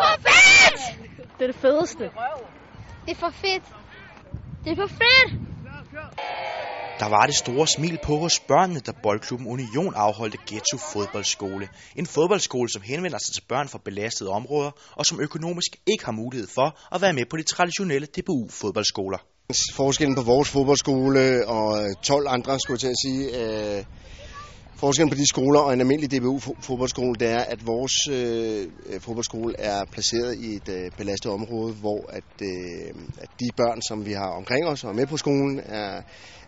for fedt! Det er det fedeste. Det er for fedt. Det er for fedt! Der var det store smil på hos børnene, da Boldklubben Union afholdte Ghetto Fodboldskole. En fodboldskole, som henvender sig til børn fra belastede områder, og som økonomisk ikke har mulighed for at være med på de traditionelle DBU-fodboldskoler. Forskellen på vores fodboldskole og 12 andre, skulle jeg til at sige, øh, forskellen på de skoler og en almindelig DBU-fodboldskole, det er, at vores øh, øh, fodboldskole er placeret i et øh, belastet område, hvor at, øh, at de børn, som vi har omkring os og med på skolen, er,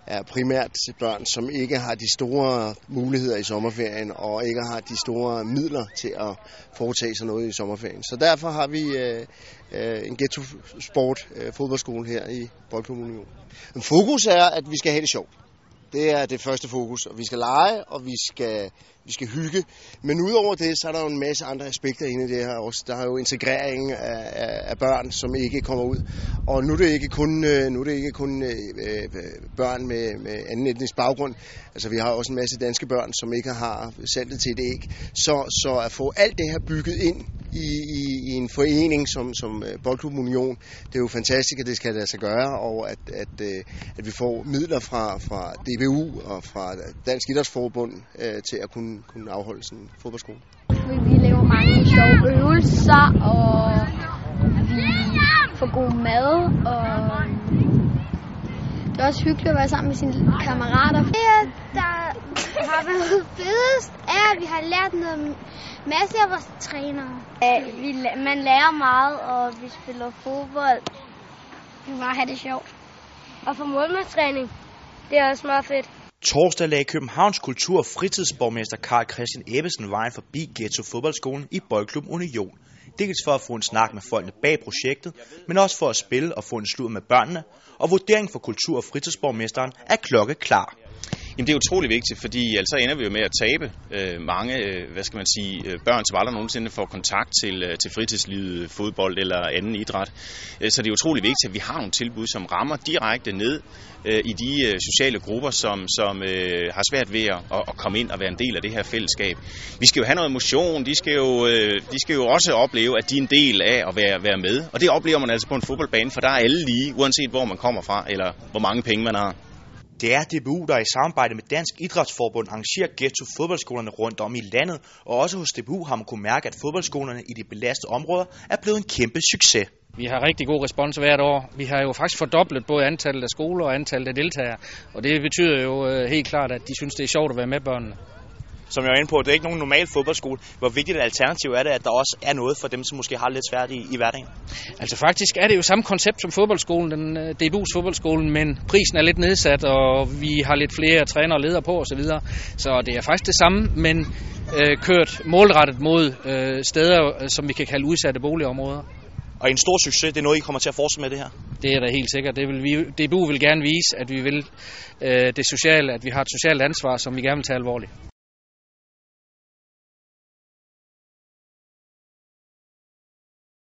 er primært børn, som ikke har de store muligheder i sommerferien og ikke har de store midler til at foretage sig noget i sommerferien. Så derfor har vi øh, øh, en ghetto-sport øh, fodboldskole her i Boldklub Union. Men fokus er, at vi skal have det sjovt. Det er det første fokus, og vi skal lege, og vi skal, vi skal hygge. Men udover det, så er der jo en masse andre aspekter inde i det her også. Der er jo integrering af, af, af børn, som ikke kommer ud. Og nu er det ikke kun, øh, nu er det ikke kun øh, øh, børn med, med anden etnisk baggrund. Altså vi har også en masse danske børn, som ikke har saltet til et æg. Så, så at få alt det her bygget ind i, i, i en forening som, som øh, Boldklub Union, det er jo fantastisk, at det skal lade sig gøre, og at, at, øh, at vi får midler fra, fra DBU og fra Dansk Idrætsforbund øh, til at kunne, kunne afholde sådan en fodboldskole. Vi laver mange sjove øvelser, og vi får god mad, og det er også hyggeligt at være sammen med sine kammerater. Det, der været fedest, er, at vi har lært noget masse af vores trænere. Vi, man lærer meget, og vi spiller fodbold. Vi må bare have det sjovt. Og for målmandstræning, det er også meget fedt. Torsdag lagde Københavns Kultur- og Fritidsborgmester Karl Christian Ebbesen vejen forbi Ghetto Fodboldskolen i Boldklub Union. Dels for at få en snak med folkene bag projektet, men også for at spille og få en slud med børnene, og vurderingen for Kultur- og Fritidsborgmesteren er klokke klar. Jamen det er utrolig vigtigt, fordi altså ender vi jo med at tabe øh, mange, øh, hvad skal man sige, øh, børn, som aldrig nogensinde får kontakt til, øh, til fritidslivet, fodbold eller anden idræt. Øh, så det er utrolig vigtigt, at vi har nogle tilbud, som rammer direkte ned øh, i de øh, sociale grupper, som, som øh, har svært ved at, at komme ind og være en del af det her fællesskab. Vi skal jo have noget motion, de skal jo, øh, de skal jo også opleve, at de er en del af at være, være med. Og det oplever man altså på en fodboldbane, for der er alle lige, uanset hvor man kommer fra, eller hvor mange penge man har. Det er DBU, der i samarbejde med Dansk Idrætsforbund arrangerer ghetto fodboldskolerne rundt om i landet, og også hos DBU har man kunnet mærke, at fodboldskolerne i de belastede områder er blevet en kæmpe succes. Vi har rigtig god respons hvert år. Vi har jo faktisk fordoblet både antallet af skoler og antallet af deltagere, og det betyder jo øh, helt klart, at de synes, det er sjovt at være med børnene som jeg var inde på, det er ikke nogen normal fodboldskole. Hvor vigtigt et alternativ er det, at der også er noget for dem, som måske har lidt svært i, i hverdagen? Altså faktisk er det jo samme koncept som fodboldskolen, den uh, DBU's fodboldskolen, men prisen er lidt nedsat, og vi har lidt flere trænere og ledere på osv. Så, videre. så det er faktisk det samme, men uh, kørt målrettet mod uh, steder, som vi kan kalde udsatte boligområder. Og en stor succes, det er noget, I kommer til at fortsætte med det her? Det er da helt sikkert. Det vil vi, DBU vil gerne vise, at vi vil øh, det sociale, at vi har et socialt ansvar, som vi gerne vil tage alvorligt.